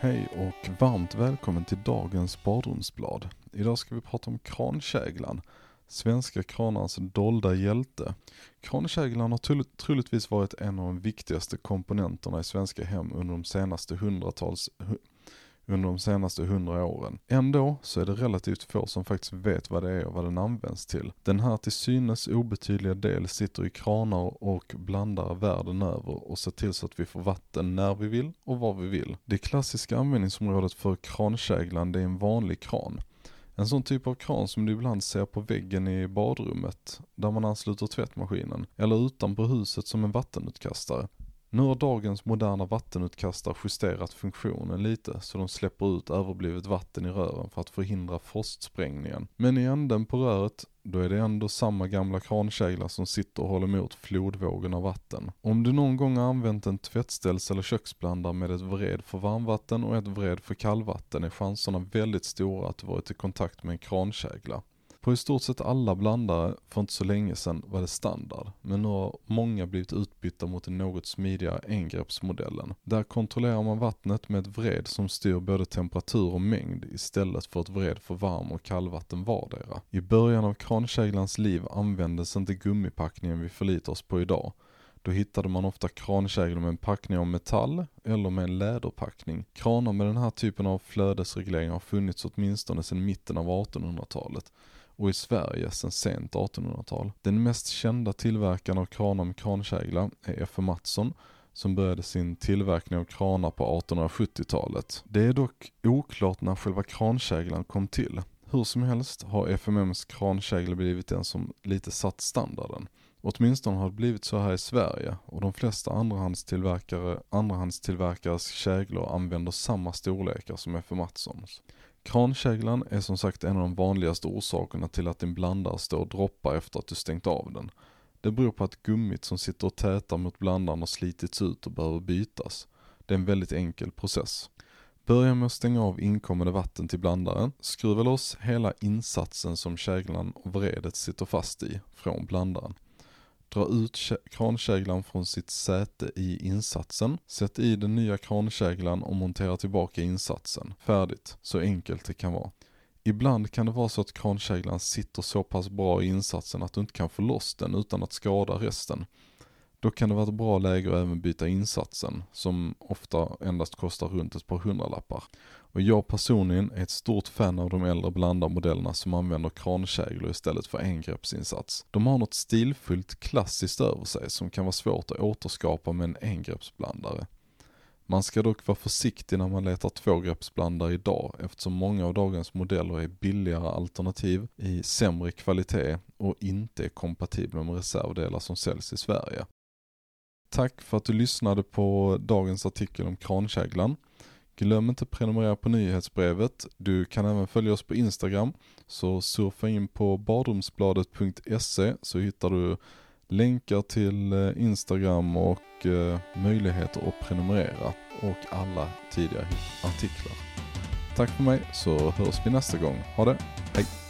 Hej och varmt välkommen till dagens badrumsblad. Idag ska vi prata om krankäglan, svenska kranarnas dolda hjälte. Krankäglan har troligtvis varit en av de viktigaste komponenterna i svenska hem under de senaste hundratals under de senaste hundra åren. Ändå så är det relativt få som faktiskt vet vad det är och vad den används till. Den här till synes obetydliga del sitter i kranar och blandare världen över och ser till så att vi får vatten när vi vill och var vi vill. Det klassiska användningsområdet för krankäglan det är en vanlig kran. En sån typ av kran som du ibland ser på väggen i badrummet, där man ansluter tvättmaskinen, eller utanpå huset som en vattenutkastare. Nu har dagens moderna vattenutkastare justerat funktionen lite så de släpper ut överblivet vatten i rören för att förhindra frostsprängningen. Men i änden på röret, då är det ändå samma gamla krankägla som sitter och håller emot flodvågen av vatten. Om du någon gång har använt en tvättställs eller köksblandare med ett vred för varmvatten och ett vred för kallvatten är chanserna väldigt stora att du varit i kontakt med en krankägla. På i stort sett alla blandare för inte så länge sedan var det standard, men nu har många blivit utbytta mot den något smidigare engreppsmodellen. Där kontrollerar man vattnet med ett vred som styr både temperatur och mängd istället för ett vred för varm och kallvatten vardera. I början av krankäglans liv användes inte gummipackningen vi förlitar oss på idag. Då hittade man ofta krankäglor med en packning av metall eller med en läderpackning. Kranar med den här typen av flödesreglering har funnits åtminstone sedan mitten av 1800-talet och i Sverige sedan sent 1800-tal. Den mest kända tillverkaren av kranar med krankägla är F.M. Mattsson som började sin tillverkning av kranar på 1870-talet. Det är dock oklart när själva krankäglan kom till. Hur som helst har FMMs krankägla blivit den som lite satt standarden. Åtminstone har det blivit så här i Sverige och de flesta andrahandstillverkare, andrahandstillverkares käglor använder samma storlekar som F. Mattssons. Krankäglan är som sagt en av de vanligaste orsakerna till att din blandare står och droppar efter att du stängt av den. Det beror på att gummit som sitter och tätar mot blandaren har slitits ut och behöver bytas. Det är en väldigt enkel process. Börja med att stänga av inkommande vatten till blandaren. Skruva loss hela insatsen som käglan och vredet sitter fast i från blandaren. Dra ut krankäglan från sitt säte i insatsen. Sätt i den nya krankäglan och montera tillbaka insatsen. Färdigt. Så enkelt det kan vara. Ibland kan det vara så att krankäglan sitter så pass bra i insatsen att du inte kan få loss den utan att skada resten. Då kan det vara ett bra läge att även byta insatsen, som ofta endast kostar runt ett par hundralappar. Och jag personligen är ett stort fan av de äldre blandarmodellerna som använder krankäglor istället för engreppsinsats. De har något stilfullt klassiskt över sig som kan vara svårt att återskapa med en engreppsblandare. Man ska dock vara försiktig när man letar tvågreppsblandare idag eftersom många av dagens modeller är billigare alternativ i sämre kvalitet och inte är kompatibla med reservdelar som säljs i Sverige. Tack för att du lyssnade på dagens artikel om krankäglan. Glöm inte att prenumerera på nyhetsbrevet. Du kan även följa oss på Instagram. Så surfa in på badrumsbladet.se så hittar du länkar till eh, Instagram och eh, möjligheter att prenumerera och alla tidigare artiklar. Tack för mig så hörs vi nästa gång. Ha det, hej!